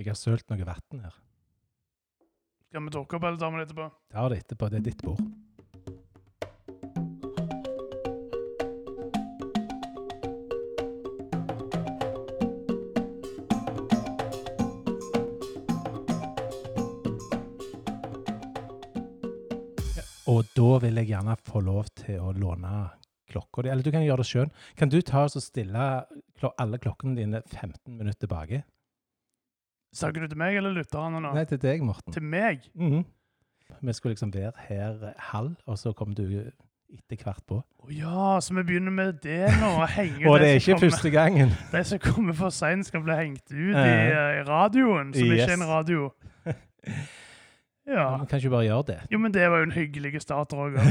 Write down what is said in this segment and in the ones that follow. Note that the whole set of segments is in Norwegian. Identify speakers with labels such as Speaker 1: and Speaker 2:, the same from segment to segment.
Speaker 1: Jeg har sølt noe vann her.
Speaker 2: Skal vi dukke opp, eller tar vi det etterpå?
Speaker 1: Ta det etterpå. Det er ditt bord. Og da vil jeg gjerne få lov til å låne klokka di. Eller du kan gjøre det sjøl. Kan du ta og stille alle klokkene dine 15 minutter tilbake?
Speaker 2: Snakker du til meg eller lytterne nå?
Speaker 1: Nei, til deg, Morten.
Speaker 2: Til meg?
Speaker 1: Mhm. Vi skulle liksom være her eh, halv, og så kom du etter hvert på.
Speaker 2: Å ja, så vi begynner med det nå. henger
Speaker 1: Og det er ikke
Speaker 2: kommer-
Speaker 1: første gangen.
Speaker 2: De som kommer for seint, skal bli hengt ut i,
Speaker 1: Eh.
Speaker 2: i radioen, som ikke er en radio. Ja.
Speaker 1: Men kan ikke bare gjøre det.
Speaker 2: Jo, men det var jo en hyggelig start, Roger.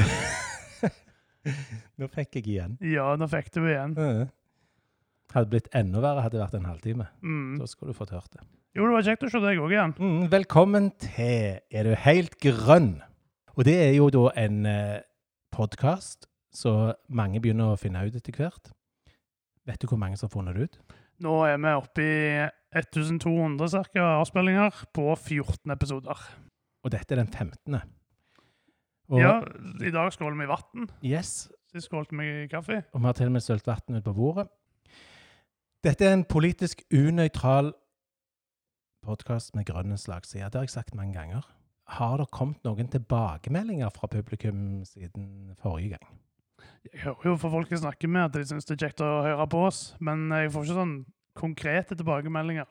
Speaker 1: Nå fikk jeg igjen.
Speaker 2: Ja, nå fikk du igjen.
Speaker 1: Mhm. Hadde blitt enda verre hadde det vært en halvtime.
Speaker 2: Mm.
Speaker 1: Da skulle du fått hørt det.
Speaker 2: Jo, det var kjekt å se deg òg igjen.
Speaker 1: Mm, velkommen til Er du helt grønn? Og det er jo da en eh, podkast så mange begynner å finne ut etter hvert. Vet du hvor mange som har funnet det ut?
Speaker 2: Nå er vi oppe i 1200 cirka avspillinger på 14 episoder.
Speaker 1: Og dette er den 15. Og,
Speaker 2: Ja, I dag skåler vi i vann.
Speaker 1: Yes,
Speaker 2: Sist skålte vi i kaffe.
Speaker 1: og vi har til og med sølt vann ut på bordet. Dette er en politisk unøytral podkast med grønne slagsider. Det har jeg sagt mange ganger. Har det kommet noen tilbakemeldinger fra publikum siden forrige gang?
Speaker 2: Jeg hører jo for folk jeg snakker med at de syns det er kjekt å høre på oss, men jeg får ikke sånn konkrete tilbakemeldinger.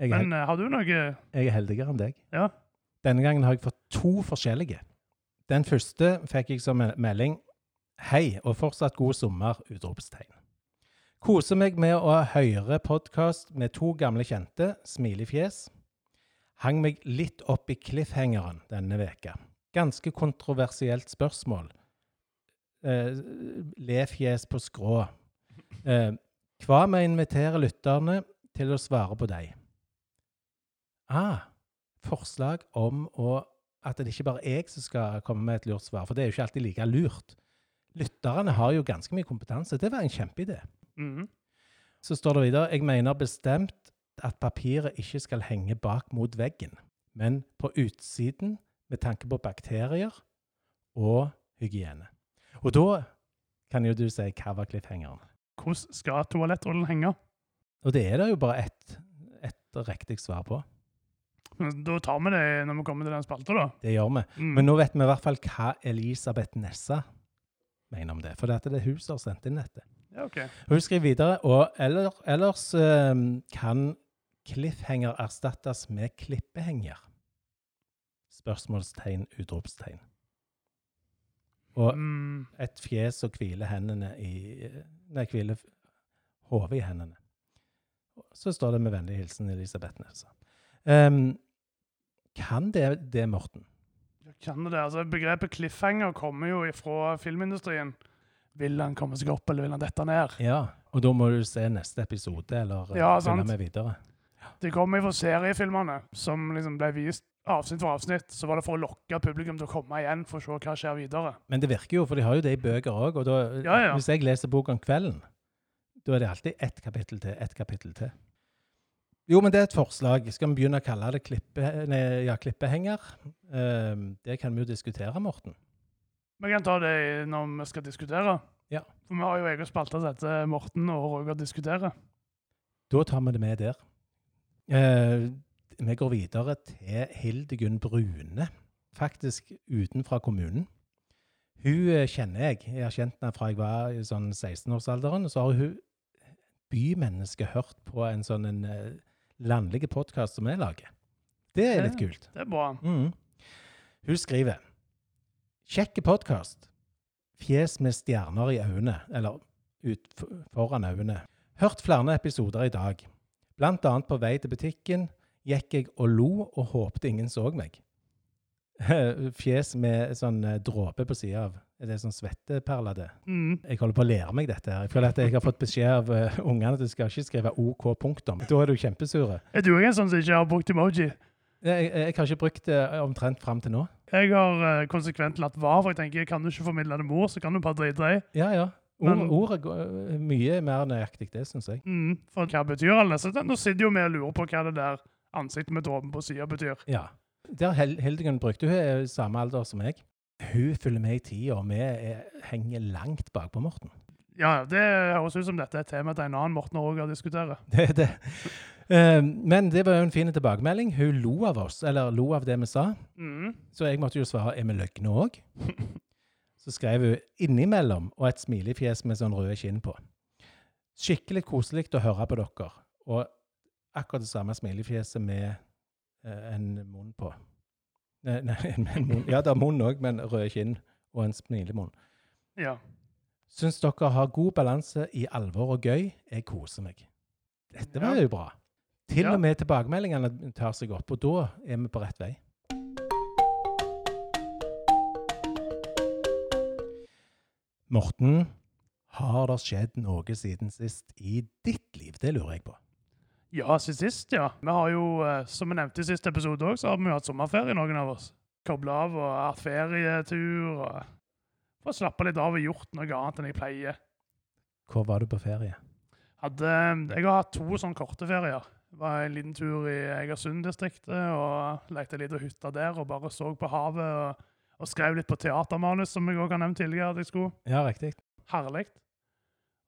Speaker 1: Er,
Speaker 2: Men eh, har du noe
Speaker 1: jeg er heldigere enn deg.
Speaker 2: Ja.
Speaker 1: Denne gangen har jeg fått to forskjellige. Den første fikk jeg som melding Hei, og fortsatt god sommer! utropstegn. Koser meg med å høre podkast med to gamle kjente, smilefjes. Hang meg litt opp i cliffhangeren denne veka. Ganske kontroversielt spørsmål. Eh, Lefjes på skrå. Eh, hva med å invitere lytterne til å svare på deg? Ah, forslag om å, at det ikke bare er jeg som skal komme med et lurt svar, for det er jo ikke alltid like lurt. Lytterne har jo ganske mye kompetanse. Det var en kjempeidé.
Speaker 2: Mhm.
Speaker 1: Så står det videre Jeg mener bestemt at papiret ikke skal henge bak mot veggen, men på utsiden med tanke på bakterier og hygiene. Og da kan jo du si hva var cliffhangeren?
Speaker 2: Hvordan skal toalettrullen henge?
Speaker 1: Og det er det jo bare ett et riktig svar på.
Speaker 2: Da tar vi det når vi kommer til den spalta, da.
Speaker 1: Det gjør vi.
Speaker 2: Mm.
Speaker 1: Men nå vet vi i hvert fall hva Elisabeth Nessa mener om det. For det er hun som har sendt inn dette.
Speaker 2: Ja, ok.
Speaker 1: Hun skriver videre og eller, ellers eh, kan cliffhanger erstattes med klippehenger? Spørsmålstegn, utropstegn. Og
Speaker 2: Mm.
Speaker 1: et fjes og hvile hendene i Nei, hvile hodet i hendene. Så står det med vennlig hilsen Elisabeth Nessa. Ehm, kan det det, Morten?
Speaker 2: Jeg kjenner det. Altså, begrepet cliffhanger kommer jo fra filmindustrien. Vil han komme seg opp, eller vil han dette ned?
Speaker 1: Ja. Og da må du se neste episode, eller eh,
Speaker 2: Ja,
Speaker 1: følge med videre.
Speaker 2: Det kommer fra seriefilmene, som liksom ble vist avsnitt for avsnitt. Så var det for å lokke publikum til å komme igjen for å se hva skjer videre.
Speaker 1: Men det virker jo, for de har jo det i bøker òg. Og da,
Speaker 2: Ja, ja.
Speaker 1: hvis jeg leser bok om kvelden, da er det alltid ett kapittel til, ett kapittel til. Jo, men det er et forslag. Skal vi begynne å kalle det klippe, nei, ja, klippehenger? Ehm, det kan vi jo diskutere, Morten.
Speaker 2: Vi kan ta det når vi skal diskutere.
Speaker 1: Ja.
Speaker 2: For vi har jo egen spalte som heter Morten og Roger diskuterer.
Speaker 1: Da tar vi det med der. Eh, vi går videre til Hildegunn Brune, faktisk utenfra kommunen. Hun eh, kjenner jeg. Jeg har kjent henne fra jeg var i sånn 16-årsalderen. Så har hun bymenneske hørt på en sånn en eh, landlig podkast som vi lager. Det er litt kult.
Speaker 2: Det er bra.
Speaker 1: Mm. Hun skriver Kjekke podkast. Fjes med stjerner i øynene, eller ut foran øynene. Hørt flere episoder i dag. Blant annet på vei til butikken gikk jeg og lo og håpte ingen så meg. Fjes med sånn eh, dråpe på sida av. Er det sånn svetteperler, det?
Speaker 2: Mm.
Speaker 1: Jeg holder på å lære meg dette. her. Jeg føler at jeg har fått beskjed av uh, ungene at du skal ikke skrive OK punktum. Da er du kjempesure.
Speaker 2: Er du en sånn som ikke har brukt emoji?
Speaker 1: Jeg, jeg, jeg har ikke brukt det omtrent fram til nå.
Speaker 2: Jeg har eh, konsekvent latt være, for jeg tenker, kan du ikke formidle det mor, så kan du bare drite i.
Speaker 1: Ja, ja. Ordet er eh, mye mer nøyaktig, det syns jeg.
Speaker 2: Mm. For hva betyr alle disse? Nå sitter jo vi og lurer på hva det der ansiktet med dråpen på sida betyr.
Speaker 1: Ja. Der Hel Hildegunn brukte hun er samme alder som meg. Hun følger med i tida, og vi er, henger langt bakpå Morten.
Speaker 2: Ja, det høres ut som dette er et tema til en annen Morten òg diskuterer.
Speaker 1: Det er det. Eh, men det var jo en fin tilbakemelding. Hun lo av oss, eller lo av det vi sa.
Speaker 2: Mm.
Speaker 1: Så jeg måtte jo svare er vi løgne òg? Så skrev hun innimellom og et smilefjes med sånn røde kinn på. Skikkelig koselig å høre på dere. Og akkurat det samme smilefjeset med eh, en munn på. Nei, nei en munn. Ja, det er munn òg, men røde kinn og en smilemunn.
Speaker 2: Ja.
Speaker 1: Syns dere har god balanse i alvor og gøy. Jeg koser meg. Dette var
Speaker 2: Ja.
Speaker 1: jo bra. Til
Speaker 2: Ja.
Speaker 1: og med tilbakemeldingene tar seg opp, og da er vi på rett vei. Morten, har det skjedd noe siden sist i ditt liv? Det lurer jeg på.
Speaker 2: Ja, siden sist, ja. Vi har jo, eh, som vi nevnte i siste episode òg, så har vi jo hatt sommerferie, noen av oss. Kobla av og hatt ferietur. og Fått slappe litt av og gjort noe annet enn jeg pleier.
Speaker 1: Hvor var du på ferie?
Speaker 2: Hadde, eh, jeg har hatt to sånne korte ferier. Var en liten tur i Egersund-distriktet og lekte litt hytte der og bare så på havet. og, og skrev litt på teatermanus, som jeg òg har nevnt tidligere at jeg skulle.
Speaker 1: Ja, riktig.
Speaker 2: Herlig.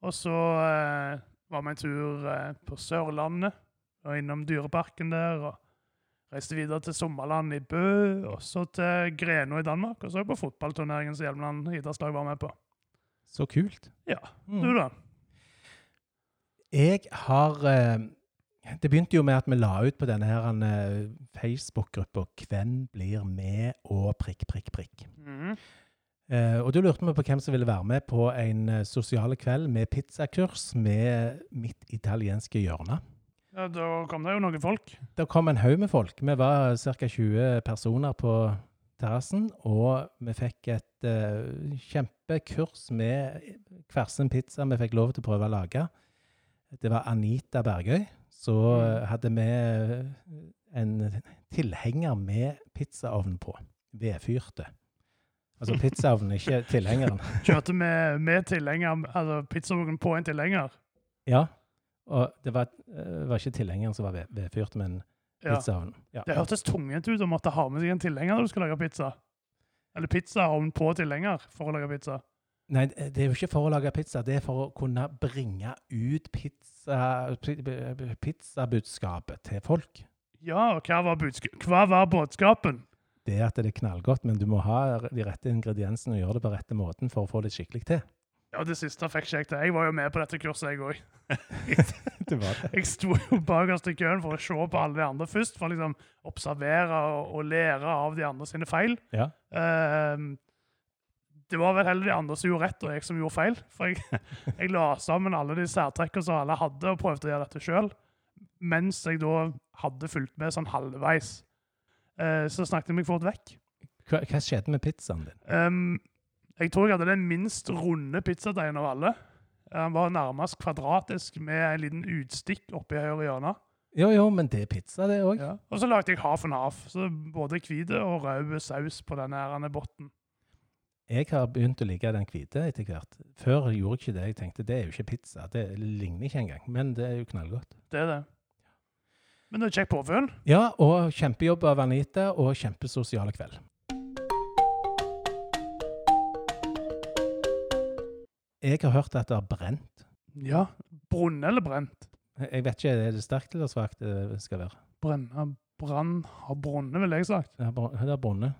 Speaker 2: Og så eh, var vi en tur eh, på Sørlandet, og innom Dyreparken der. og Reiste videre til Sommerland i Bø, og så til Greno i Danmark. Og så på fotballturneringen som Hjelmeland idrettslag var med på.
Speaker 1: Så kult.
Speaker 2: Ja,
Speaker 1: Mm.
Speaker 2: Du, da?
Speaker 1: Jeg har eh, Det begynte jo med at vi la ut på denne her eh, Facebook-gruppa 'Hvem blir med?' og prikk, prikk, prikk.
Speaker 2: Mm.
Speaker 1: Eh, og da lurte vi på hvem som ville være med på en eh, sosiale kveld med pizzakurs med mitt italienske hjørne.
Speaker 2: Ja, Da kom det jo noen folk.
Speaker 1: Det kom en haug med folk. Vi var ca. 20 personer på terrassen, og vi fikk et eh, kjempekurs med hver sin pizza vi fikk lov til å prøve å lage. Det var Anita Bergøy. Så eh, hadde vi eh, en tilhenger med pizzaovn på. Vedfyrte. Altså pizzaovnen, ikke tilhengeren.
Speaker 2: Kjørte med, med tilhenger, altså pizzaovnen på en tilhenger.
Speaker 1: Ja. Og det var, eh, var ikke tilhengeren som var ved- vedfyrt, men
Speaker 2: Ja.
Speaker 1: pizzaovnen. Ja.
Speaker 2: Det hørtes tungent ut å måtte ha med seg en tilhenger når du skal lage pizza. Eller pizzaovn på tilhenger for å lage pizza.
Speaker 1: Nei, det er jo ikke for å lage pizza, det er for å kunne bringe ut pizza, pi- til folk.
Speaker 2: Ja, og hva var, hva var budskapen?
Speaker 1: Det er at det er knallgodt, men du må ha de rette ingrediensene og gjøre det på rette måten for å få det skikkelig til.
Speaker 2: Ja, det siste fikk ikke jeg til. Jeg var jo med på dette kurset, jeg òg. Jeg sto jo bakerst i køen for å se på alle de andre først, for å liksom observere og, og lære av de andre sine feil.
Speaker 1: Ja.
Speaker 2: Ehm, det var vel heller de andre som gjorde rett, og jeg som gjorde feil. For jeg, jeg la sammen alle de særtrekkene som alle hadde, og prøvde å gjøre dette sjøl. Mens jeg da hadde fulgt med sånn halvveis. Eh, så snakket jeg meg fort vekk.
Speaker 1: Hva, hva skjedde med pizzaen din?
Speaker 2: Um, jeg tror jeg hadde den minst runde pizzadeigen av alle. Den var nærmest kvadratisk med en liten utstikk oppi høyre hjørne.
Speaker 1: Jo, jo, men det er pizza, det òg.
Speaker 2: Ja. Og så lagde jeg half and half. Så både hvit og rød saus på denne botten.
Speaker 1: Jeg har begynt å like den hvite etter hvert. Før gjorde jeg ikke det. Jeg tenkte det er jo ikke pizza. Det ligner ikke engang. Men det er jo knallgodt.
Speaker 2: Det er det. Men det er kjekk påfunn.
Speaker 1: Ja, og kjempejobb av Anita, og kjempesosiale kveld. Jeg har hørt at det har brent.
Speaker 2: Ja. Brunne eller brent?
Speaker 1: Jeg vet ikke, er det sterkt eller svakt det skal være?
Speaker 2: Brenne, brann har brunne, ville jeg sagt.
Speaker 1: Det har brunne.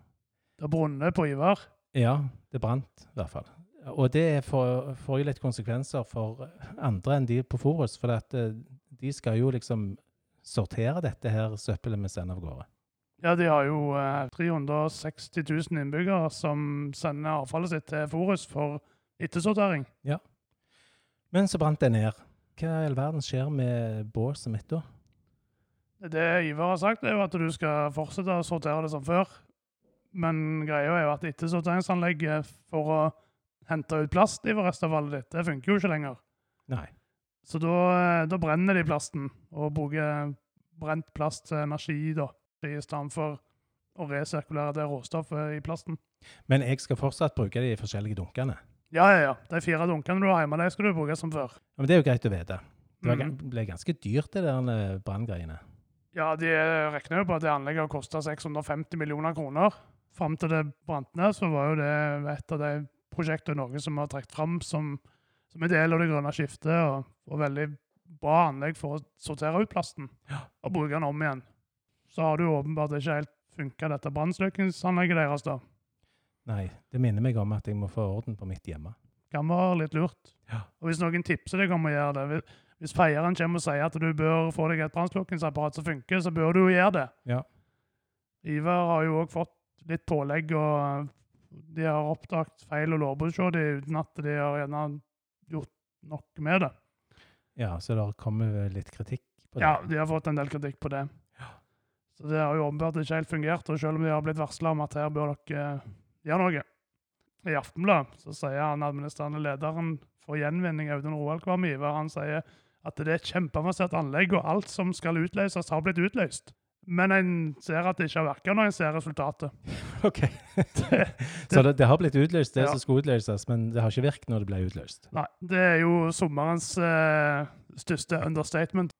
Speaker 1: Det
Speaker 2: har brunne på Ivar.
Speaker 1: Ja, det brant i hvert fall. Og det får, får jo litt konsekvenser for andre enn de på Forus, for at eh, de skal jo liksom sortere dette her søppelet vi sender av gårde.
Speaker 2: Ja, de har jo eh, 360 000 innbyggere som sender avfallet sitt til Forus for ettersortering. Ja.
Speaker 1: Men så brant det ned. Hva i all verden skjer med båset mitt da?
Speaker 2: Det Ivar har sagt, er jo at du skal fortsette å sortere det som før. Men greia er jo at ettersorteringsanlegget for å hente ut plast i restavfallet ditt, det funker jo ikke lenger.
Speaker 1: Nei.
Speaker 2: Så da, eh, da brenner de plasten, og bruker brent plast til energi da, i stedet for å resirkulere det råstoffet i plasten.
Speaker 1: Men jeg skal fortsatt bruke de forskjellige dunkene.
Speaker 2: Ja, ja, ja. De fire dunkene du har hjemme, de skal du bruke som før.
Speaker 1: Ja, Men det er jo greit å vite. Det
Speaker 2: Mhm.
Speaker 1: ble ganske dyrt, det der eh, branngreiene.
Speaker 2: Ja, de regner jo på at det anlegget har kosta 650 millioner kroner. Fram til det brant ned, så var jo det et av de prosjektene i Norge som har trukket fram som, som en del av det grønne skiftet, og, og veldig bra anlegg for å sortere ut plasten og bruke den om igjen. Så har det jo åpenbart ikke helt funka, dette brannslukningsanlegget deres, da.
Speaker 1: Nei, det minner meg om at jeg må få orden på mitt hjemme.
Speaker 2: Kan være litt lurt.
Speaker 1: Ja.
Speaker 2: Og hvis noen tipser deg om å gjøre det hvis- Hvis feieren kommer og sier at du bør få deg et brannslukningsapparat som funker, så bør du jo gjøre det.
Speaker 1: Ja.
Speaker 2: Ivar har jo òg fått litt pålegg, og de har oppdaget feil og lovbrudd uten at de har gjerne gjort noe med det.
Speaker 1: Ja, så det har kommet litt kritikk på det.
Speaker 2: Ja, de har fått en del kritikk på det.
Speaker 1: Ja.
Speaker 2: Så det har jo åpenbart ikke helt fungert, og selv om de har blitt varsla om at her bør dere gjøre noe. I Aftenbladet så sier han administrerende lederen for gjenvinning, Audun Roald Kvam Ivar, han sier at det er et kjempeavansert anlegg, og alt som skal utløses, har blitt utløst. Men en ser at det ikke har virka når en ser resultatet.
Speaker 1: Ok. så det, det har blitt utløst, det
Speaker 2: Ja.
Speaker 1: som skulle utløses, men det har ikke virket når det ble utløst.
Speaker 2: Nei, det er jo sommerens eh, største understatement.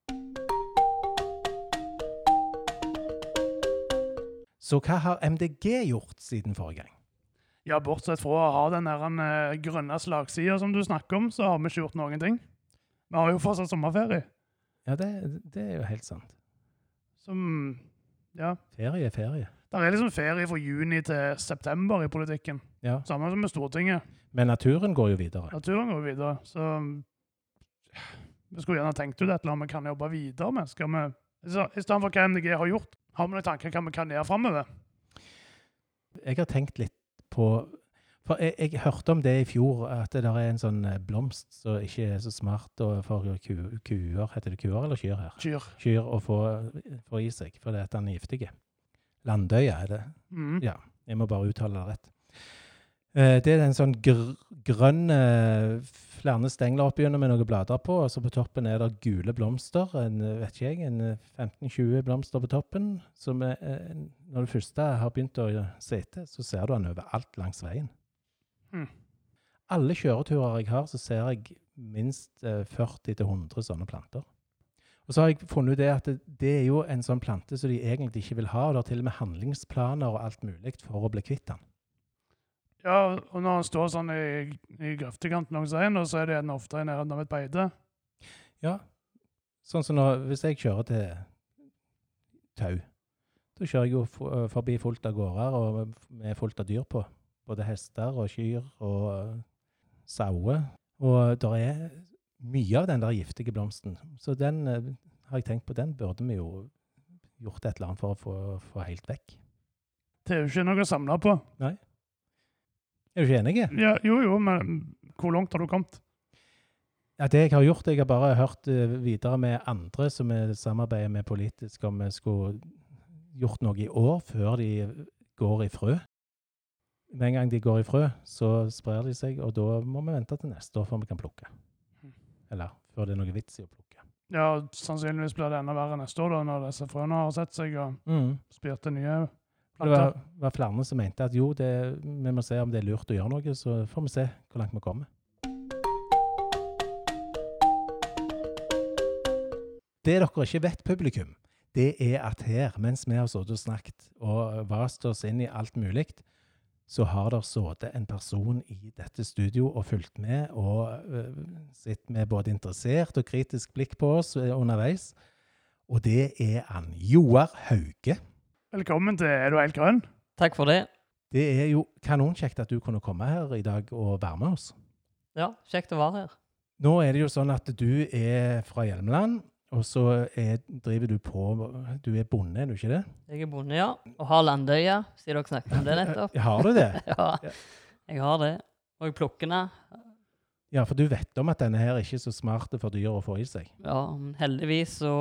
Speaker 1: Så hva har MDG gjort siden forrige gang?
Speaker 2: Ja, bortsett fra å ha den der, eh, grønne slagsida som du snakker om, så har vi ikke gjort noen ting. Vi har jo fortsatt sommerferie.
Speaker 1: Ja, det, det er jo helt sant.
Speaker 2: Som Ja.
Speaker 1: Ferie er ferie.
Speaker 2: Det er liksom ferie fra juni til september i politikken.
Speaker 1: Ja.
Speaker 2: Samme som med Stortinget.
Speaker 1: Men naturen går jo videre.
Speaker 2: Naturen går videre. Så vi skulle gjerne tenkt ut et eller annet vi kan jobbe videre med. Skal vi, for hva MDG har gjort, har vi noen tanker hva vi kan gjøre framover?
Speaker 1: Jeg har tenkt litt på For jeg, jeg hørte om det i fjor, at det der er en sånn eh, blomst som ikke er så smart og for ku, kuer Heter det kuer eller kyr her?
Speaker 2: Kyr.
Speaker 1: Kyr å få, få i seg, fordi at den er giftig. Landøya er det.
Speaker 2: Mm.
Speaker 1: Ja, jeg må bare uttale det rett. Eh, Det er en sånn gr grønn eh, flere stengler oppigjennom med noen blader på, og så på toppen er det gule blomster. En, vet ikke jeg, en eh, 15-20 blomster på toppen. Som er, når du først har begynt å sitte, så ser du den overalt langs veien.
Speaker 2: Hmm.
Speaker 1: Alle kjøreturer jeg har, så ser jeg minst eh, 40-100 sånne planter. Og så har jeg funnet ut det at det, det er jo en sånn plante som de egentlig ikke vil ha, og det er til og med handlingsplaner og alt mulig for å bli kvitt den.
Speaker 2: Ja, og når han står sånn i, i grøftekanten langs veien, så er det den ofte i nærheten av et beite.
Speaker 1: Ja, sånn som når, hvis jeg kjører til Tau, da kjører jeg jo forbi fullt av gårder og med fullt av dyr på. Både hester og kyr og uh, sauer. Og det er mye av den der giftige blomsten. Så den eh, har jeg tenkt på, den burde vi jo gjort et eller annet for å få, få helt vekk.
Speaker 2: Det er jo ikke noe å samle på. Nei.
Speaker 1: Er du ikke enig?
Speaker 2: Ja, jo, jo, men hvor langt har du kommet?
Speaker 1: Ja, det jeg har gjort, jeg har bare hørt eh, videre med andre som vi samarbeider med politisk, om vi skulle gjort noe i år før de går i frø. Med en gang de går i frø, så sprer de seg, og da må vi vente til neste år før vi kan plukke. Eller før det er noe vits i å plukke.
Speaker 2: Ja, sannsynligvis blir det enda verre neste år, da, når disse frøene har sett seg og
Speaker 1: Mm.
Speaker 2: spirt til nye
Speaker 1: planter. Det var, var flere som mente at jo, det, vi må se om det er lurt å gjøre noe, så får vi se hvor langt vi kommer. Det dere ikke vet, publikum, det er at her, mens vi har sittet og snakket og vast oss inn i alt mulig, så har det sittet en person i dette studio og fulgt med og uh, sett med både interessert og kritisk blikk på oss eh, underveis. Og det er han Joar Hauge.
Speaker 2: Velkommen til Er du helt grønn?
Speaker 3: Takk for det.
Speaker 1: Det er jo kanonkjekt at du kunne komme her i dag og være med oss.
Speaker 3: Ja, kjekt å være her.
Speaker 1: Nå er det jo sånn at du er fra Hjelmeland, og så er, driver du på Du er bonde, er du ikke det?
Speaker 3: Jeg er bonde, ja. Og har Landøya, siden dere snakket om det nettopp.
Speaker 1: Har du det?
Speaker 3: Ja, jeg har det. Og jeg plukker den.
Speaker 1: Ja, for du vet om at denne her ikke er så smart for dyr å få i seg.
Speaker 3: Ja, men heldigvis så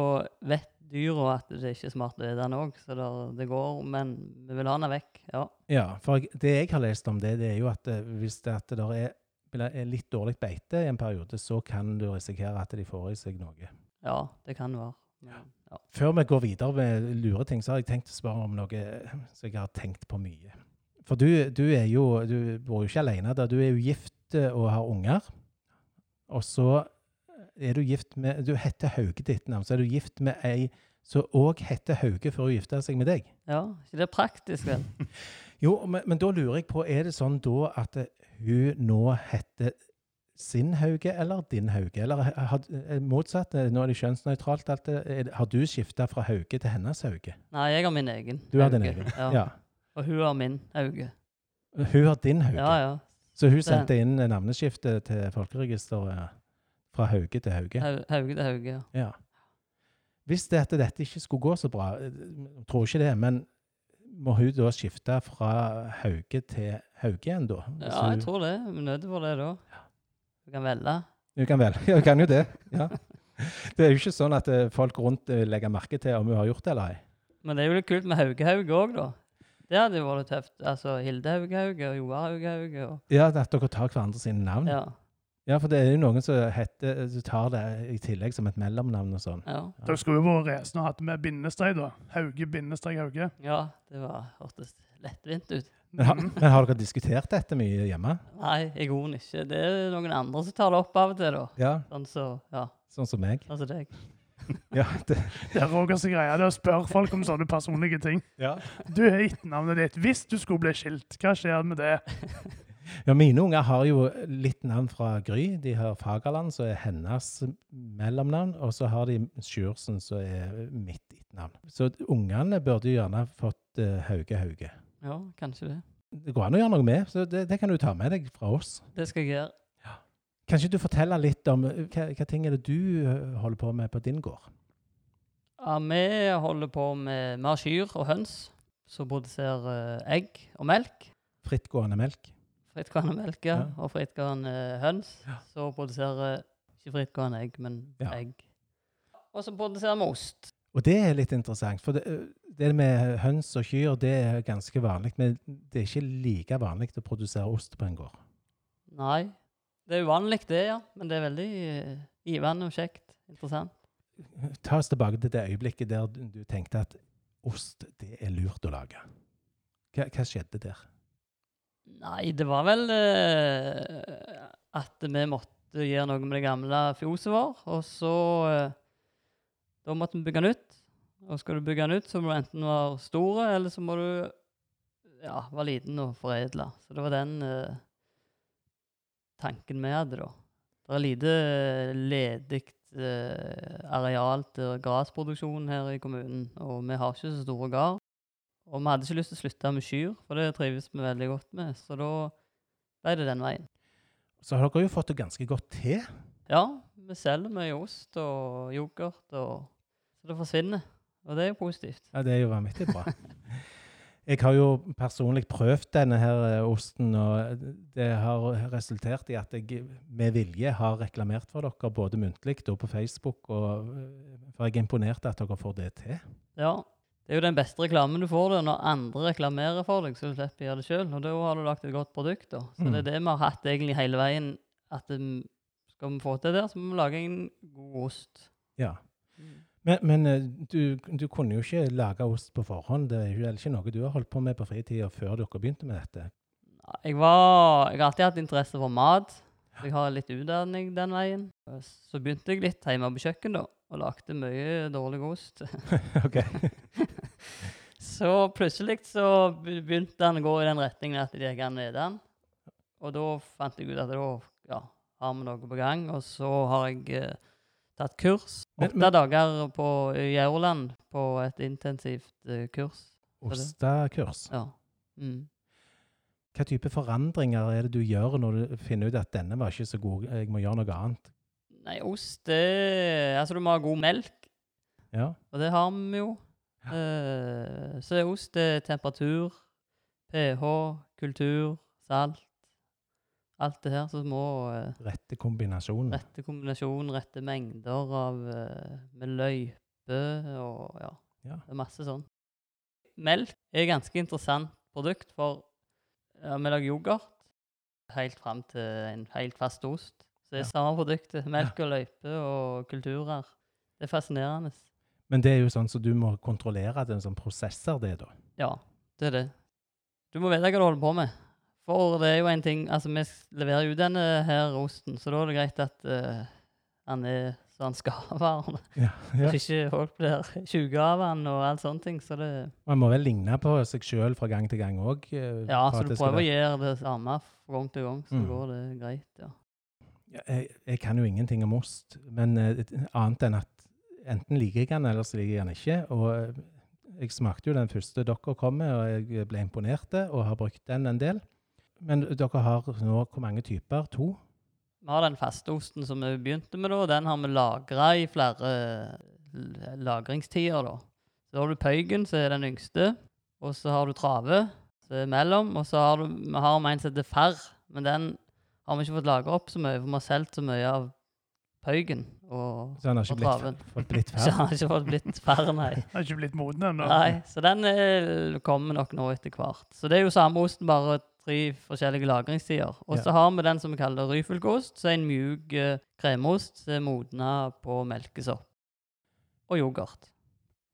Speaker 3: vet dyra at det ikke er smart å spise den òg, så det, det går. Men vi vil ha den vekk, ja.
Speaker 1: Ja, for det jeg har lest om det, det er jo at eh, hvis det, at det der er, er litt dårlig beite i en periode, så kan du risikere at de får i seg noe.
Speaker 3: Ja, det kan være. Ja. ja.
Speaker 1: Før vi går videre med lure ting, så har jeg tenkt å spørre om noe som jeg har tenkt på mye. For du, du er jo Du bor jo ikke alene der. Du er jo gift eh, og har unger. Og så er du gift med Du heter Hauge til etternavn. Så er du gift med ei som òg heter Hauge for å gifte seg med deg.
Speaker 3: Ja, ikke det er praktisk, vel?
Speaker 1: Jo, men, men da lurer jeg på, er det sånn da at hun nå heter sin Hauge eller din Hauge? Eller har- eh, motsatt, eh, nå er det kjønnsnøytralt. Har du skifta fra Hauge til hennes Hauge?
Speaker 3: Nei, jeg har min egen.
Speaker 1: Du har din egen?
Speaker 3: Ja.
Speaker 1: Ja.
Speaker 3: Og hun har min Hauge.
Speaker 1: Hun har din Hauge?
Speaker 3: Ja, ja.
Speaker 1: Så hun sendte inn navneskifte til Folkeregisteret fra Hauge til Hauge?
Speaker 3: Hauge til Hauge, ja.
Speaker 1: Ja. Hvis det at dette ikke skulle gå så bra, jeg tror ikke det, men må hun da skifte fra Hauge til Hauge igjen, da?
Speaker 3: Ja, jeg tror det. Nødt for det da. Du kan velge.
Speaker 1: Du kan vel. Ja, hun kan jo det. Ja. Det er jo ikke sånn at eh, folk rundt eh, legger merke til om hun har gjort det eller ei.
Speaker 3: Men det er jo litt kult med Hauge-Hauge òg, da. Det hadde jo vært tøft. Altså Hilde Hauge-Hauge og Joar Hauge-Hauge og
Speaker 1: Ja, at dere tar hverandre sine navn. Ja.
Speaker 3: Ja.
Speaker 1: for det er jo noen som, heter, som tar det i tillegg som et mellomnavn og sånn.
Speaker 3: Ja.
Speaker 2: Dere skulle jo vært racende og hatt med bindestrek, da. Hauge, bindestrek, Hauge.
Speaker 3: ja det var, hørtes lettvint ut.
Speaker 1: Men, har-
Speaker 2: Mhm.
Speaker 1: men har dere diskutert dette mye hjemme?
Speaker 3: Nei, jeg grunnen ikke. Det er noen andre som tar det opp av og til, da.
Speaker 1: Ja,
Speaker 3: Sånn så, ja,
Speaker 1: sånn som meg.
Speaker 3: sånn som deg.
Speaker 1: Ja, det,
Speaker 2: Det er Rogers greie det er å spørre folk om sånne personlige ting.
Speaker 1: ja.
Speaker 2: Du gitt etternavnet ditt. Hvis du skulle bli skilt, hva skjer med det?
Speaker 1: Ja, mine unger har jo litt navn fra Gry. De har Fagerland, som er hennes mellomnavn. Og så har de Sjursen, som er mitt etternavn. Så ungene burde jo gjerne fått uh, Hauge Hauge.
Speaker 3: Ja, kanskje det.
Speaker 1: Det går an å gjøre noe med, så det, det kan du ta med deg fra oss.
Speaker 3: Det skal jeg gjøre.
Speaker 1: Ja. Kanskje du forteller litt om eh, hva, hva ting er det du eh, holder på med på din gård?
Speaker 3: Ja, vi holder på med Vi har kyr og høns som produserer eh, egg og melk.
Speaker 1: Frittgående melk?
Speaker 3: Frittgående melk, ja.
Speaker 1: Ja.
Speaker 3: Og frittgående høns.
Speaker 1: Ja.
Speaker 3: Så produserer ikke frittgående egg, men
Speaker 1: Ja.
Speaker 3: egg. Og så produserer vi ost.
Speaker 1: Og det er litt interessant, for det, eh, det med høns og kyr det er ganske vanlig, men det er ikke like vanlig å produsere ost på en gård.
Speaker 3: Nei, det er uvanlig det, ja. Men det er veldig eh, givende og kjekt. Interessant.
Speaker 1: Ta oss tilbake til det øyeblikket der du tenkte at ost, det er lurt å lage. Hva, hva skjedde der?
Speaker 3: Nei, det var vel uh, at vi måtte gjøre noe med det gamle fjoset vår. Og så eh, Da måtte vi bygge nytt. Og skal du bygge den ut, så må du enten være stor, eller så må du ja, være liten og foredle. Så det var den eh, tanken vi hadde, da. Det er lite eh, ledig eh, areal til grasproduksjon her i kommunen, og vi har ikke så store gard. Og vi hadde ikke lyst til å slutte med kyr, for det trives vi veldig godt med. Så da ble det den veien.
Speaker 1: Så har dere jo fått det ganske godt til.
Speaker 3: Ja, vi selger mye ost og yoghurt, og, så det forsvinner. Og det er jo positivt.
Speaker 1: Ja, Det er jo vanvittig bra. Jeg har jo personlig prøvd denne her eh, osten, og det har resultert i at jeg med vilje har reklamert for dere, både muntlig og på Facebook, og eh, for jeg er imponert at dere får det til.
Speaker 3: Ja, det er jo den beste reklamen du får da, når andre reklamerer for deg, så du slipper å gjøre det sjøl. Og da har du lagt et godt produkt. da. Så det er
Speaker 1: Mm.
Speaker 3: det vi har hatt egentlig hele veien. At um, skal vi få til det, så må vi lage en god ost.
Speaker 1: Ja. Men, men eh, du, du kunne jo ikke lage ost på forhånd. Det er jo ikke noe du har holdt på med på fritida før dere begynte med dette.
Speaker 3: Jeg, var, jeg har alltid hatt interesse for mat. Jeg har litt utdanning den veien. Så begynte jeg litt hjemme på kjøkken da, og lagde mye dårlig ost.
Speaker 1: ok.
Speaker 3: Så plutselig så begynte han å gå i den retningen at jeg gikk an den. Og da fant jeg ut at da ja, har vi noe på gang. Og så har jeg eh, tatt kurs. Åtte dager på i på et intensivt eh, kurs.
Speaker 1: Ostakurs.
Speaker 3: Ja. Mm.
Speaker 1: Hva type forandringer er det du gjør når du finner ut at denne var ikke så god, jeg må gjøre noe annet?
Speaker 3: Nei, ost det Altså, du må ha god melk,
Speaker 1: Ja,
Speaker 3: og det har vi jo. Eh, så er ost er temperatur, pH, kultur, salt. Alt det her så må eh,
Speaker 1: rette kombinasjonen.
Speaker 3: Rette kombinasjon, rette mengder av eh, med løype og ja,
Speaker 1: Ja.
Speaker 3: det er masse sånn. Melk er et ganske interessant produkt, for ja, vi lager yoghurt helt fram til en helt fast ost. Så det er
Speaker 1: Ja.
Speaker 3: samme produktet. Melk og løype og kulturer. Det er fascinerende.
Speaker 1: Men det er jo sånn så du må kontrollere at det sånn prosesser, det da.
Speaker 3: Ja, det er det. Du må vite hva du holder på med. For det er jo en ting Altså, vi leverer jo denne her osten, så da er det greit at uh, han er så han skal være.
Speaker 1: Ja, ja.
Speaker 3: Så ikke folk blir sjuke av han og alt sånne ting. Så det,
Speaker 1: Man må vel ligne på seg sjøl fra gang til gang òg?
Speaker 3: ja, så du prøver å gjøre det samme fra gang til gang, så
Speaker 1: Mm.
Speaker 3: går det greit. ja.
Speaker 1: jeg, jeg kan jo ingenting om ost, men uh, annet enn at enten liker jeg den, eller så liker jeg den ikke. Og eh, jeg smakte jo den første dere kom med, og jeg ble imponert og har brukt den en del. Men dere har nå hvor mange typer? To?
Speaker 3: Vi har den faste osten som vi begynte med, da. Den har vi lagra i flere lagringstider, da. Så har du Pøygen, som er den yngste. Og så har du Trave, som er mellom. Og så har du Vi har en som heter Ferr, men den har vi ikke fått lagra opp så mye, for vi har solgt så mye av Pøygen. Og
Speaker 1: Så han har ikke blitt,
Speaker 3: traven.
Speaker 1: fått blitt
Speaker 3: så
Speaker 1: ferdig?
Speaker 3: han har ikke fått blitt fær, nei.
Speaker 2: Den har ikke blitt moden ennå.
Speaker 3: Nei, så den eh, kommer nok nå etter hvert. Så det er jo samme osten, bare tre forskjellige lagringstider. Og så har vi den som vi kaller ryfylkeost, som er en mjuk eh, kremost som er modna på melkesopp. Og yoghurt.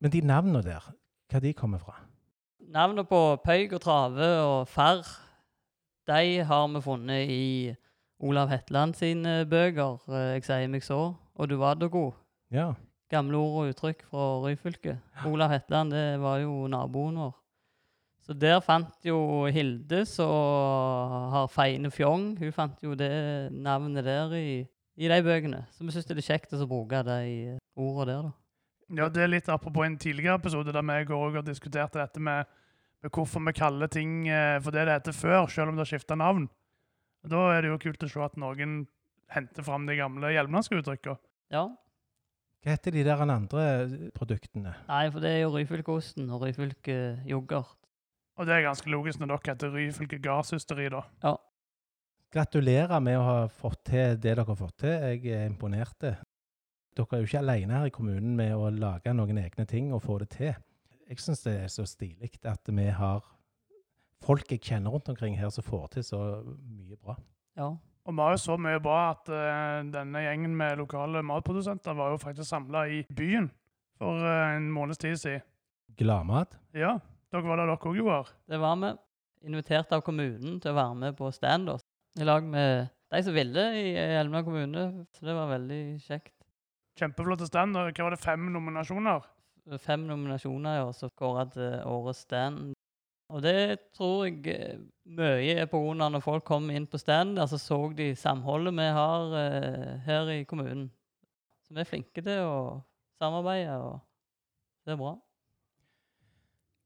Speaker 1: Men de navnene der, hva de kommer fra?
Speaker 3: Navnene på Pøyg og Trave og farr, de har vi funnet i Olav Hetland sine bøker, eh, 'Jeg sier meg så', og 'Du var da god'.
Speaker 1: Ja.
Speaker 3: gamle ord og uttrykk fra Ryfylke. Olav Hetland det var jo naboen vår. Så der fant jo Hilde, som har Feine Fjong, hun fant jo det navnet der i, i de bøkene. Så vi syns det er kjekt å bruke de ordene der, da.
Speaker 2: Ja, det er litt apropos en tidligere episode der vi og har diskutert dette med, med hvorfor vi kaller ting eh, for det det heter før, selv om det har skifta navn. Og Da er det jo kult å se at noen henter fram de gamle hjelmlandske uttrykkene.
Speaker 3: Ja.
Speaker 1: Hva heter de der andre produktene?
Speaker 3: Nei, for det er jo Ryfylkeosten og Ryfylke yoghurt.
Speaker 2: Og det er ganske logisk når dere heter Ryfylke gardshysteri, da. Ja.
Speaker 1: Gratulerer med å ha fått til det dere har fått til. Jeg er imponert. Dere er jo ikke alene her i kommunen med å lage noen egne ting og få det til. Jeg syns det er så stilig at vi har folk jeg kjenner rundt omkring her som får til så mye bra.
Speaker 3: Ja.
Speaker 2: Og vi har jo så mye bra at uh, denne gjengen med lokale matprodusenter var jo faktisk samla i byen for uh, en måneds tid siden.
Speaker 1: Gladmat.
Speaker 2: Ja, dere var der dere òg, Joar.
Speaker 3: Det var vi. Invitert av kommunen til å være med på stand. I lag med de som ville i Elmland kommune. Så det var veldig kjekt.
Speaker 2: Kjempeflotte stand. Hva var det, fem nominasjoner?
Speaker 3: fem nominasjoner ja. Så som kåra til årets stand. Og det tror jeg eh, mye er av når folk kom inn på stand, altså så så de samholdet vi har eh, her i kommunen. Så vi er flinke til å samarbeide, og det er bra.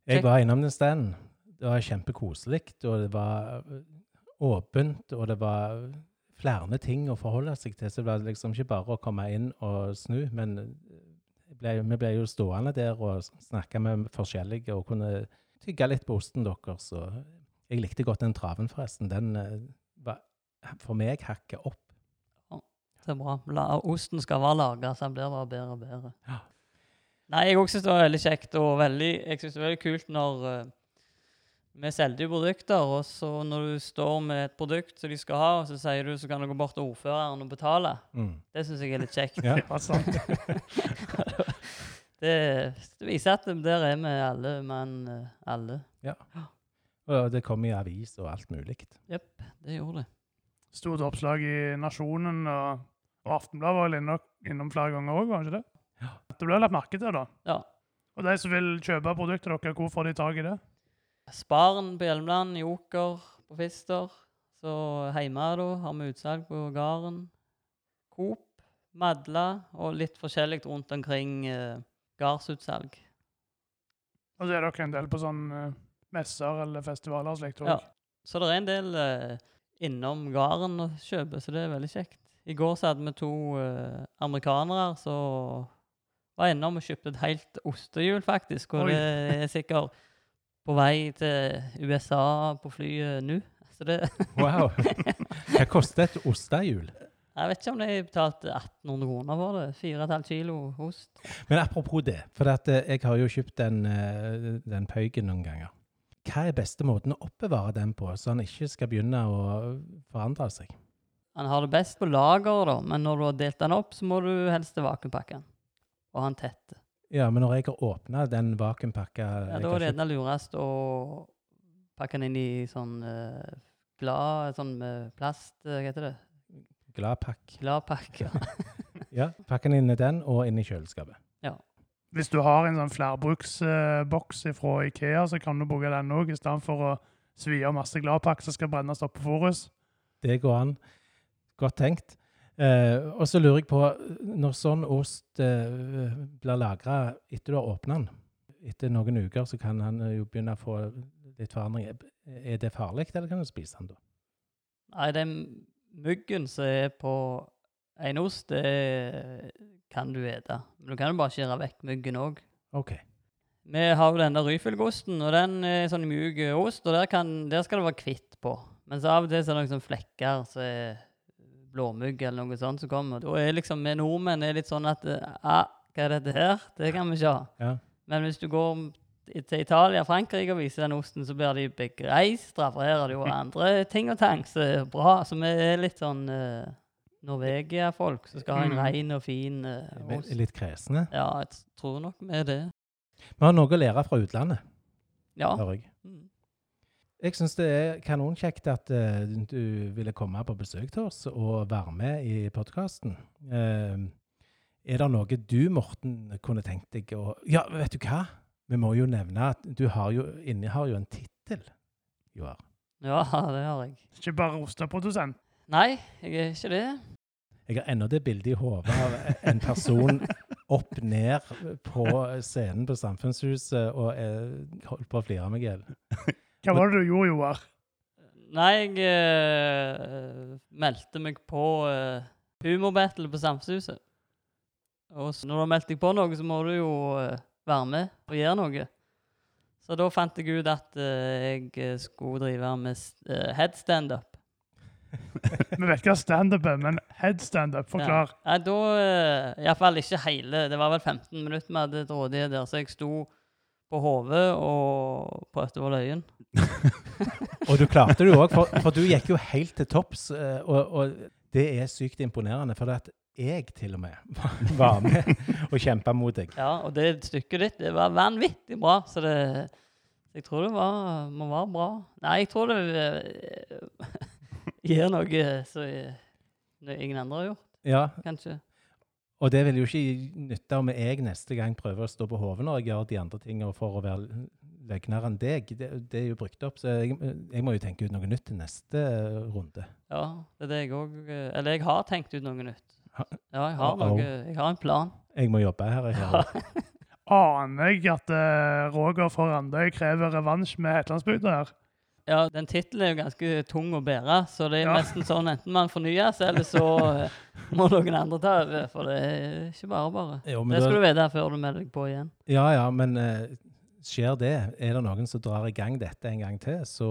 Speaker 1: Jeg var innom den standen. Det var kjempekoselig, og det var øh, åpent, og det var flere ting å forholde seg til. Så det var liksom ikke bare å komme inn og snu, men øh, ble, vi ble jo stående der og snakke med forskjellige og kunne tygge litt på osten deres. Og jeg likte godt den traven, forresten. Den øh, var for meg hakket opp.
Speaker 3: Det er bra. La, osten skal være laga, så den blir bare bedre og bedre.
Speaker 1: Ja.
Speaker 3: Nei, jeg òg syns det var veldig kjekt, og veldig, jeg synes det var veldig kult når uh, vi selger jo produkter, og så når du står med et produkt som de skal ha, og så sier du så kan du gå bort til ordføreren og betale.
Speaker 1: Mm.
Speaker 3: Det syns jeg er litt kjekt.
Speaker 1: Ja.
Speaker 2: Ja, sant.
Speaker 3: det, det viser at der er vi alle mann, alle. alle.
Speaker 1: Og det kom i avis og alt mulig.
Speaker 3: Jepp, det gjorde det.
Speaker 2: Stort oppslag i Nasjonen, og, og Aftenbladet var vel innom flere ganger òg, var det ikke det? Det ble lagt merke til, da.
Speaker 3: Ja.
Speaker 2: Og de som vil kjøpe produktet deres, hvor får de tak i det?
Speaker 3: Sparen på Hjelmeland, Joker på Fister. Så hjemme da har vi utsalg på gården. Coop, Madla og litt forskjellig rundt omkring eh, gardsutsalg.
Speaker 2: Og så er dere en del på sånn eh, messer eller festivaler og slikt òg.
Speaker 3: Ja. Så det er en del eh, innom gården og kjøper, så det er veldig kjekt. I går så hadde vi to eh, amerikanere som var innom og kjøpte et helt ostehjul, faktisk. Og
Speaker 2: Oi.
Speaker 3: det er sikkert på vei til USA på flyet nå. Så det
Speaker 1: Wow! Hva koster et ostehjul?
Speaker 3: Jeg vet ikke om de betalte 1800 kroner for det. 4,5 kilo ost.
Speaker 1: Men apropos det, for eh, jeg har jo kjøpt den, eh, den pøygen noen ganger. Hva er beste måten å oppbevare den på, så den ikke skal begynne å forandre seg?
Speaker 3: Han har det best på lager, da, men når du har delt den opp, så må du helst vakuumpakke den. Og ha tette. tett.
Speaker 1: Ja, men når jeg har åpna den vakuumpakka
Speaker 3: Ja, da er det gjerne lurest å pakke den inn i sånn uh, glad Sånn med plast eh, Hva heter det?
Speaker 1: Gladpakk.
Speaker 3: Gladpakk,
Speaker 1: Ja, ja. Pakke den inn i den og inn i kjøleskapet. Ja.
Speaker 2: Hvis du har en sånn flerbruksboks fra Ikea, så kan du bruke den òg, i stedet for å svi av masse Gladpakk som skal brennes opp på Forus.
Speaker 1: Det går an. Godt tenkt. Eh, og så lurer jeg på, når sånn ost eh, blir lagra etter du har åpna den, etter noen uker, så kan han jo begynne å få litt forandring. Er det farlig, eller kan du spise den da?
Speaker 3: Nei, den myggen som er på en ost, det kan du ete. Men du kan jo bare skjære vekk myggen òg.
Speaker 1: OK.
Speaker 3: Vi har jo denne ryfylkeosten, og den er sånn mjuk ost, og der, kan, der skal det være kvitt på. Men så av og til så er det noen sånne flekker som er blåmugg eller noe sånt som kommer. Da er liksom vi nordmenn er litt sånn at ah, hva er dette her? Det kan vi ikke ha.
Speaker 1: Ja.
Speaker 3: Men hvis du går til Italia og Frankrike og viser den osten, så blir de begeistra, for her er det jo andre ting og tang som er bra. Så vi er litt sånn uh, Norvegia-folk som skal ha en
Speaker 2: Mm.
Speaker 3: ren og fin uh, ost.
Speaker 1: Litt kresne.
Speaker 3: Ja, jeg tror nok vi er det.
Speaker 1: Vi har noe å lære fra utlandet,
Speaker 3: Ja.
Speaker 1: hører jeg.
Speaker 3: Mm.
Speaker 1: Jeg syns det er kanonkjekt at uh, du ville komme på besøk til oss og være med i podkasten. er det noe du, Morten, kunne tenkt deg å Ja, vet du hva? Vi må jo nevne at du har jo, innehar jo en tittel, Joar.
Speaker 3: ja, det har jeg.
Speaker 2: Ikke bare osteprodusent.
Speaker 3: Nei, jeg er ikke det.
Speaker 1: Jeg har ennå det bildet i hodet av en person opp ned på scenen på Samfunnshuset og eh, holdt på å flire meg i hjel.
Speaker 2: Hva var det du gjorde, Joar?
Speaker 3: Nei, jeg eh, meldte meg på uh, humorbattle på Samfunnshuset. Og så når du har meldt deg på noe, så må du jo eh, være med og gjøre noe. Så da fant jeg ut at eh, jeg eh, skulle drive med uh, headstandup.
Speaker 2: Vi vet hva standup er, men headstandup, forklar.
Speaker 3: Nei, da uh, Iallfall ikke hele. Det var vel 15 minutter vi hadde til rådighet der, så jeg sto på hodet og prøvde å holde øyen.
Speaker 1: Og du klarte det jo òg, for, for du gikk jo helt til topps. eh, Og, og det er sykt imponerende, for det at jeg til og med var med og kjempa mot deg.
Speaker 3: Ja, og det stykket ditt det var vanvittig bra, så det Jeg tror det var, må være bra. Nei, jeg tror det eh, gir noe som eh, ingen andre har gjort,
Speaker 1: Ja,
Speaker 3: kanskje.
Speaker 1: Og det vil jo ikke nytte om jeg neste gang prøver å stå på hodet når jeg gjør de andre tingene for å være løgnere enn deg. Det, det er jo brukt opp, så jeg, jeg må jo tenke ut noe nytt til neste eh, runde.
Speaker 3: Ja, det er det jeg òg Eller jeg har tenkt ut noe nytt. Ja, jeg har noe Jeg har en plan.
Speaker 1: Jeg må jobbe her. Jeg hører.
Speaker 2: Aner jeg at eh, Roger fra Randøy krever revansj med Hetlandsbygda her?
Speaker 3: Ja, den tittelen er jo ganske tung å bære, så det er
Speaker 2: Ja.
Speaker 3: nesten sånn enten man fornyer seg, eller så eh, må noen andre ta over. For det er ikke bare bare.
Speaker 1: Jo,
Speaker 3: Det skal
Speaker 1: da,
Speaker 3: du vite før du melder deg på igjen.
Speaker 1: ja, ja, men eh, skjer det, er det noen som drar i gang dette en gang til, så,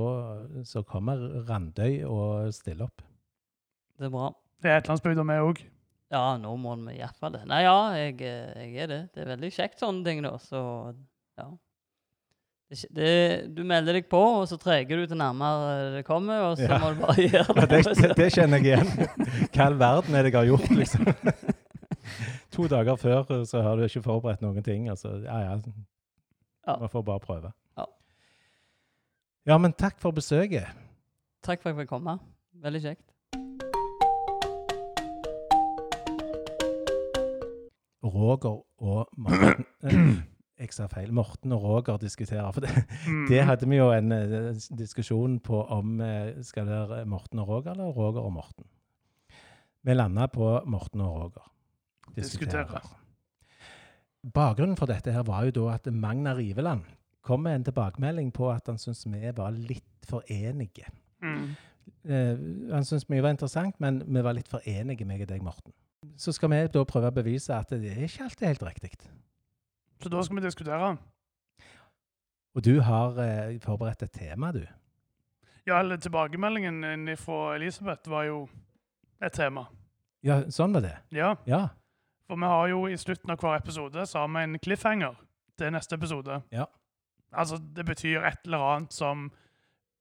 Speaker 1: så kommer Randøy og stiller opp.
Speaker 3: Det er bra.
Speaker 2: Det er Etlandsbygda vi òg.
Speaker 3: Ja, nå må vi iallfall det. Nei, ja, jeg, eh, jeg er det. Det er veldig kjekt sånne ting, da. Så ja. Det, det, du melder deg på, og så treger du til nærmere det kommer, og så
Speaker 1: Ja.
Speaker 3: må du bare gjøre
Speaker 1: Ja,
Speaker 3: det.
Speaker 1: det, det, det kjenner jeg igjen. Hva all verden er det jeg har gjort, liksom? To dager før eh, så har du ikke forberedt noen ting. Altså, ja, ja.
Speaker 3: Ja.
Speaker 1: Man får bare prøve.
Speaker 3: Ja.
Speaker 1: Ja, men takk for besøket.
Speaker 3: Takk for at jeg fikk komme. Veldig kjekt.
Speaker 1: Roger og Morten eh, Jeg sa feil. Morten og Roger diskuterer. For det,
Speaker 2: Mm.
Speaker 1: det hadde vi jo en eh, diskusjon på om eh, skal det være Morten og Roger eller Roger og Morten. Vi landa på Morten og Roger.
Speaker 2: Diskuterer.
Speaker 1: Bakgrunnen for dette her var jo da at Magna Riveland kom med en tilbakemelding på at han syntes vi var litt for enige.
Speaker 2: Mm.
Speaker 1: Eh, han syntes mye var interessant, men vi var litt for enige, meg og deg, Morten. Så skal vi da prøve å bevise at det er ikke alltid helt riktig.
Speaker 2: Så da skal vi diskutere.
Speaker 1: Og du har eh, forberedt et tema, du.
Speaker 2: Ja, eller tilbakemeldingen fra Elisabeth var jo et tema.
Speaker 1: Ja, sånn var det.
Speaker 2: Ja,
Speaker 1: Ja.
Speaker 2: For vi har jo i slutten av hver episode så har vi en cliffhanger til neste episode.
Speaker 1: Ja.
Speaker 2: Altså, det betyr et eller annet som,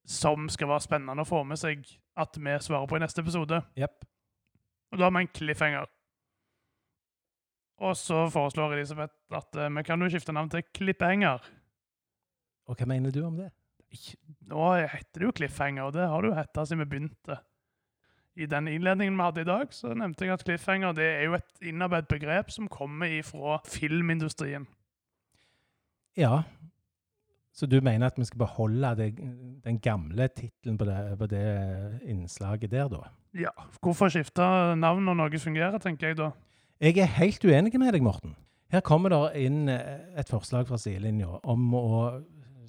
Speaker 2: som skal være spennende å få med seg at vi svarer på i neste episode.
Speaker 1: Yep.
Speaker 2: Og da har vi en cliffhanger. Og så foreslår Elisabeth at eh, vi kan jo skifte navn til Klippehenger.
Speaker 1: Og hva mener du om det?
Speaker 2: Nå heter det jo Cliffhanger, og det har det jo hett siden vi begynte. I den innledningen vi hadde i dag, så nevnte jeg at cliffhanger det er jo et innarbeidet begrep som kommer ifra filmindustrien.
Speaker 1: Ja. Så du mener at vi skal beholde det, den gamle tittelen på, det- på det innslaget der, da?
Speaker 2: Ja, Hvorfor skifte navn når noe fungerer, tenker jeg da.
Speaker 1: Jeg er helt uenig med deg, Morten. Her kommer det inn et forslag fra sidelinja om å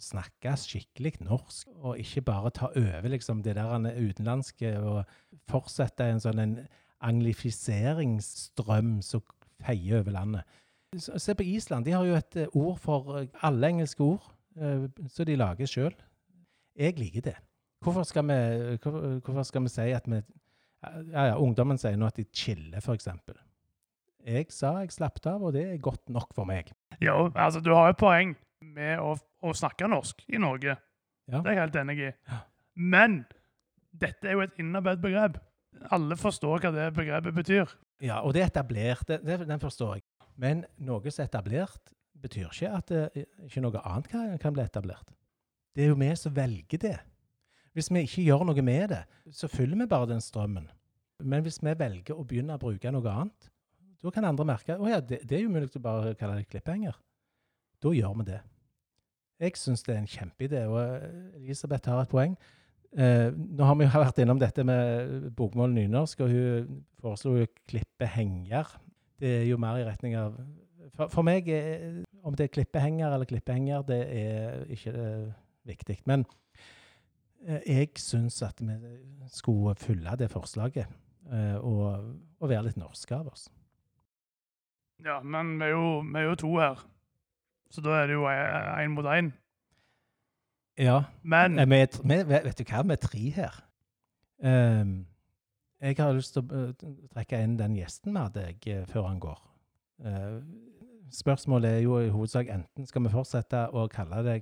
Speaker 1: snakke skikkelig norsk, og ikke bare ta over liksom, det der utenlandske og fortsette en sånn en anglifiseringsstrøm som feier over landet. Se på Island. De har jo et eh, ord for eh, alle engelske ord, eh, som de lager sjøl. Jeg liker det. Hvorfor skal, vi, hvorfor, skal vi si at vi ja, ja, Ungdommen sier nå at de chiller, f.eks. Jeg sa jeg slappet av, og det er godt nok for meg.
Speaker 2: Jo, altså du har jo poeng med å, å snakke norsk i Norge.
Speaker 1: Ja.
Speaker 2: Det er jeg helt enig i.
Speaker 1: Ja.
Speaker 2: Men dette er jo et innarbeidet begrep. Alle forstår hva det begrepet betyr.
Speaker 1: Ja, og det er etablert, det, den forstår jeg. Men noe som er etablert, betyr ikke at det, ikke noe annet kan, kan bli etablert. Det er jo vi som velger det. Hvis vi ikke gjør noe med det, så følger vi bare den strømmen. Men hvis vi velger å begynne å bruke noe annet, da kan andre merke å ja, det, det er jo mulig å bare kalle det klipphenger. Da gjør vi det. Jeg syns det er en kjempeidé, og eh, Elisabeth har et poeng. Eh, nå har vi jo vært innom dette med bokmål nynorsk, og hun foreslo jo klippehenger. Det er jo mer i retning av For, for meg, er, om det er klippehenger eller klippehenger, det er ikke eh, viktig. Men eh, jeg syns at vi skulle følge det forslaget, eh, og, og være litt norske av oss.
Speaker 2: Ja, men vi er jo, vi er jo to her. Så da er det jo én mot én.
Speaker 1: Ja.
Speaker 2: Men
Speaker 1: Eh, vi vi, vet du hva, vi er tre her. Um, jeg har lyst til å eh, trekke inn den gjesten vi hadde jeg, eh, før han går. Uh, spørsmålet er jo i hovedsak enten skal vi fortsette å kalle det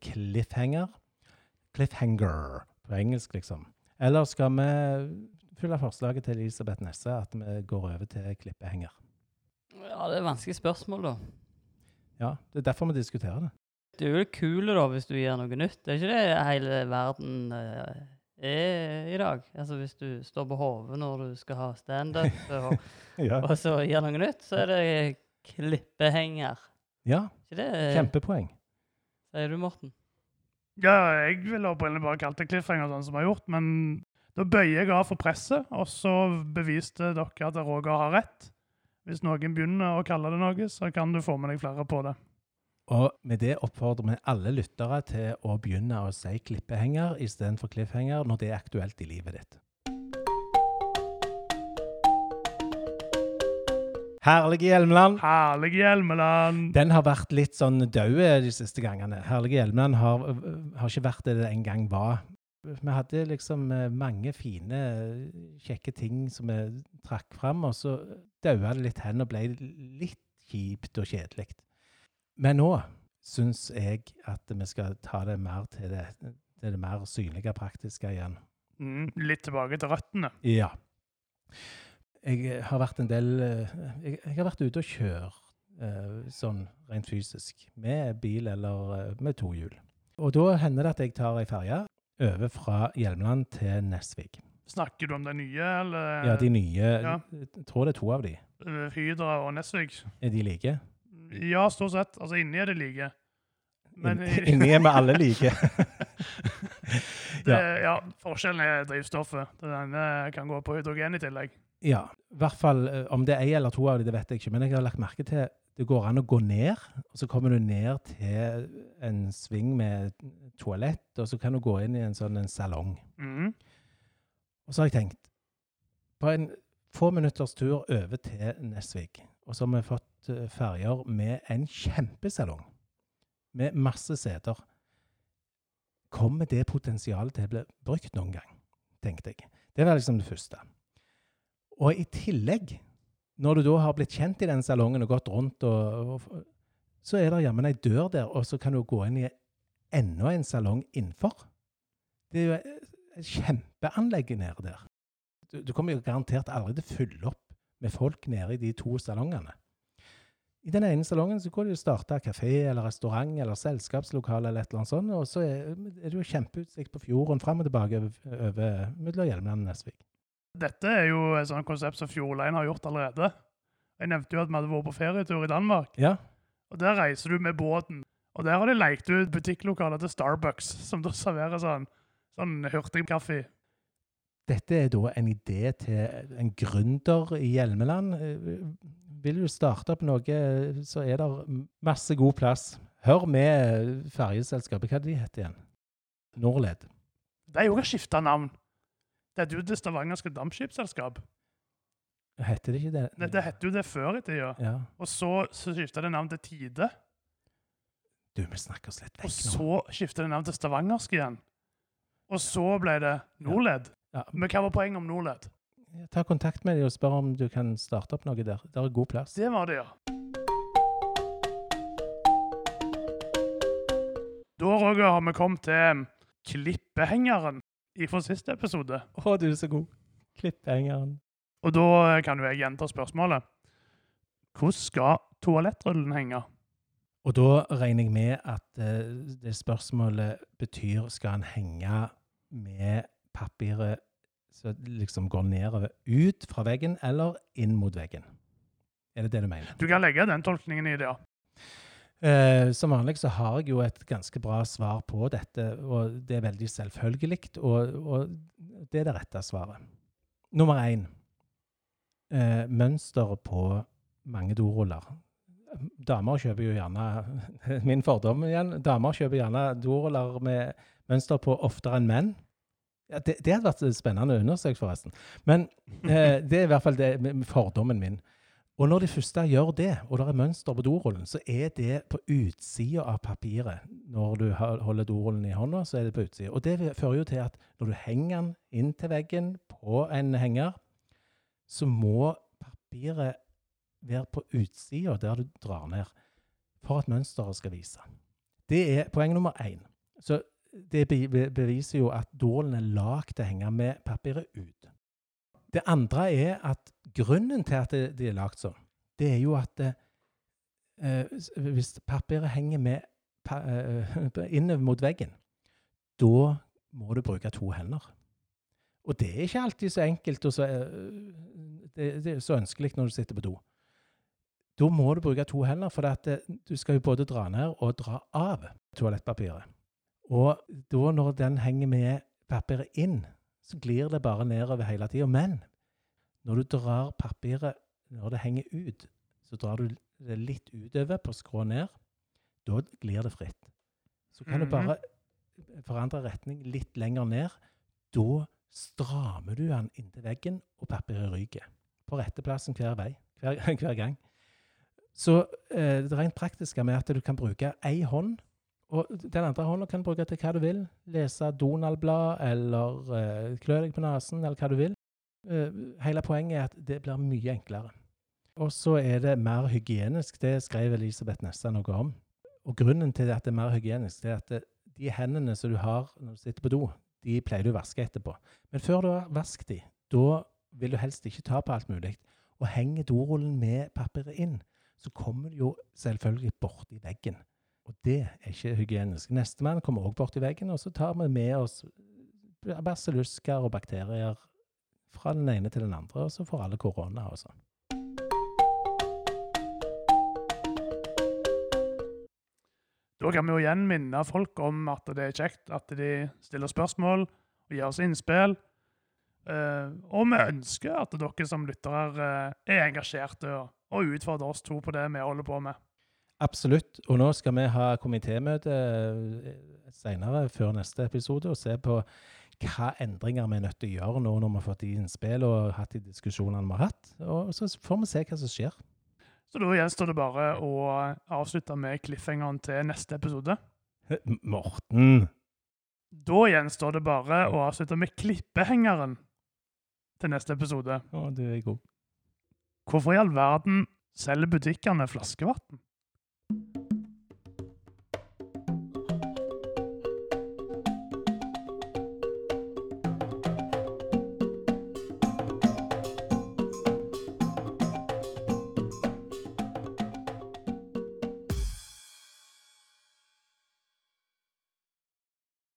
Speaker 1: cliffhanger, cliffhanger på engelsk liksom, eller skal vi følge forslaget til Elisabeth Nesse at vi går over til klippehenger.
Speaker 3: Ja, det er et vanskelig spørsmål, da.
Speaker 1: Ja, det er derfor vi diskuterer det.
Speaker 3: Det er jo det kule da, hvis du gjør noe nytt. Det er ikke det hele verden eh, er i dag. Altså Hvis du står på hodet når du skal ha standup, og,
Speaker 1: Ja,
Speaker 3: og så gjør noe nytt, så er det klippehenger.
Speaker 1: ja
Speaker 3: Ikke det
Speaker 1: kjempepoeng.
Speaker 3: sier du, Morten?
Speaker 2: ja, jeg ville opprinnelig bare kalt det cliffhanger, sånn som jeg har gjort, men da bøyer jeg av for presset, og så beviste dere at Roger har rett. Hvis noen begynner å kalle det noe, så kan du få med deg flere på det.
Speaker 1: Og med det oppfordrer vi alle lyttere til å begynne å si klippehenger istedenfor cliffhanger når det er aktuelt i livet ditt. Herlige Hjelmeland.
Speaker 2: Herlige Hjelmeland!
Speaker 1: Den har vært litt sånn død de siste gangene. Herlige Hjelmeland har, har ikke vært det det en gang var. Vi hadde liksom eh, mange fine, kjekke ting som vi trakk fram, og så daua det litt hen og ble litt kjipt og kjedelig. Men nå syns jeg at vi skal ta det mer til det, til det mer synlige, praktiske igjen.
Speaker 2: Mm, litt tilbake til røttene.
Speaker 1: Ja. Jeg har vært en del eh, Jeg, jeg har vært ute og kjørt eh, sånn rent fysisk, med bil eller eh, med tohjul. Og da hender det at jeg tar ei ferje over fra Hjelmeland til Nesvik.
Speaker 2: Snakker du om de nye, eller
Speaker 1: Ja, de nye
Speaker 2: ja.
Speaker 1: Jeg tror det er to av de.
Speaker 2: eh, Hydra og Nesvik?
Speaker 1: Er de like?
Speaker 2: Ja, stort sett. Altså, inni er det like. Men
Speaker 1: Inn- Inni er vi alle like.
Speaker 2: det, ja, forskjellen er drivstoffet. Den ene kan gå på hydrogen i tillegg.
Speaker 1: Ja, i hvert fall eh, om det er ei eller to av de, det vet jeg ikke. Men jeg har lagt merke til det går an å gå ned, og så kommer du ned til en sving med toalett, og så kan du gå inn i en sånn en salong.
Speaker 2: Mm.
Speaker 1: Og så har jeg tenkt På en få minutters tur over til Nesvik, og så har vi fått eh, ferjer med en kjempesalong. Med masse seter. Kommer det potensialet til å bli brukt noen gang? tenkte jeg. Det var liksom det første. Og i tillegg, når du da har blitt kjent i den salongen og gått rundt, og, og, så er det jammen ei dør der, og så kan du gå inn i enda en salong innenfor. Det er jo et kjempeanlegg nede der. Du, du kommer jo garantert aldri til å fylle opp med folk nede i de to salongene. I den ene salongen så går du starte kafé eller restaurant eller selskapslokale eller et eller annet sånt, og så er det jo kjempeutsikt på fjorden fram og tilbake over, over mellom Hjelmeland og Nesvik.
Speaker 2: Dette er jo et sånt konsept som Fjordline har gjort allerede. Jeg nevnte jo at vi hadde vært på ferietur i Danmark.
Speaker 1: Ja.
Speaker 2: Og Der reiser du med båten. Og der har de lekt ut butikklokaler til Starbucks, som da serverer sånn, sånn hurtigkaffe.
Speaker 1: Dette er da en idé til en gründer i Hjelmeland. Vil du starte opp noe, så er det masse god plass. Hør med ferjeselskapet. Hva er de heter igjen? Norled.
Speaker 2: De har jo skifta navn. Det heter jo Det Stavangerske Dampskipsselskap.
Speaker 1: Heter det ikke det?
Speaker 2: Det, det het jo det før i tida.
Speaker 1: Ja.
Speaker 2: Og så, så skifta det navn til Tide.
Speaker 1: Du, vi snakker oss litt vekk nå.
Speaker 2: Og så skifta det navn til Stavangersk igjen. Og så ble det Norled.
Speaker 1: Ja.
Speaker 2: Men hva var poenget om Norled?
Speaker 1: Ta kontakt med dem og spør om du kan starte opp noe der. Det er god plass.
Speaker 2: Det var det, ja. Da, Roger, har vi kommet til klippehengeren fra siste episode.
Speaker 1: Å, du er så god. Klippehengeren.
Speaker 2: Og da kan jo jeg gjenta spørsmålet. Hvordan skal toalettrullen henge?
Speaker 1: Og da regner jeg med at eh, det spørsmålet betyr skal den henge med papiret som liksom går nedover ut fra veggen eller inn mot veggen. Er det det du mener?
Speaker 2: Du kan legge den tolkningen i det, ja.
Speaker 1: Eh, som vanlig så har jeg jo et ganske bra svar på dette, og det er veldig selvfølgelig, og, og det er det rette svaret. Nummer én. Eh, mønster på mange doruller. Damer kjøper jo gjerne Min fordom igjen. Damer kjøper gjerne doruller med mønster på oftere enn menn. Ja, det, det hadde vært spennende å undersøke, forresten. Men eh, det er i hvert fall det, fordommen min. Og når de første gjør det, og det er mønster på dorullen, så er det på utsida av papiret. Når du holder dorullen i hånda, så er det på utsida. Og det fører jo til at når du henger den inn til veggen på en henger, så må papiret være på utsida der du drar ned, for at mønsteret skal vise. Det er poeng nummer én. Så det be- be- beviser jo at dorullen er lagd til å henge med papiret ut. Det andre er at grunnen til at det, det er lagd sånn, det er jo at eh, hvis papiret henger med eh, innover mot veggen, da må du bruke to hender. Og det er ikke alltid så enkelt og så, eh, det, det er så ønskelig når du sitter på do. Da må du bruke to hender, for eh, du skal jo både dra ned og dra av toalettpapiret. Og da når den henger med papiret inn, så glir det bare nedover hele tida. Men når du drar papiret når det henger ut, så drar du det litt utover på skrå ned. Da glir det fritt. Så kan
Speaker 2: Mhm.
Speaker 1: du bare forandre retning litt lenger ned. Da strammer du den inntil veggen, og papiret ryker. På rette plassen hver vei. Hver, hver gang. Så eh, det rent praktiske med at du kan bruke ei hånd og den andre hånda kan du bruke til hva du vil. Lese Donald-blad, eller uh, klø deg på nesen, eller hva du vil. Eh, hele poenget er at det blir mye enklere. Og så er det mer hygienisk. Det skrev Elisabeth Nessa noe om. Og grunnen til at det er mer hygienisk, det er at det, de hendene som du har når du sitter på do, de pleier du å vaske etterpå. Men før du har vasket de, da vil du helst ikke ta på alt mulig. Og henger dorullen med papiret inn, så kommer du jo selvfølgelig borti veggen. Og det er ikke hygienisk. Nestemann kommer òg borti veggen, og så tar vi med oss basillusker og bakterier fra den ene til den andre, og så får alle korona og sånn.
Speaker 2: Da kan vi jo igjen minne folk om at det er kjekt at de stiller spørsmål og gir oss innspill. Eh, og vi ønsker at dere som lyttere eh, er engasjerte og, og utfordrer oss to på det vi holder på med.
Speaker 1: Absolutt. Og nå skal vi ha komitémøte senere, før neste episode, og se på hva endringer vi er nødt til å gjøre nå når vi har fått de innspill og hatt de diskusjonene vi har hatt. Og så får vi se hva som skjer.
Speaker 2: Så da gjenstår det bare å avslutte med cliffhangeren til neste episode.
Speaker 1: Morten!
Speaker 2: Da gjenstår det bare å avslutte med klippehengeren til neste episode.
Speaker 1: Å, du er god.
Speaker 2: Hvorfor i all verden selger butikkene flaskevann?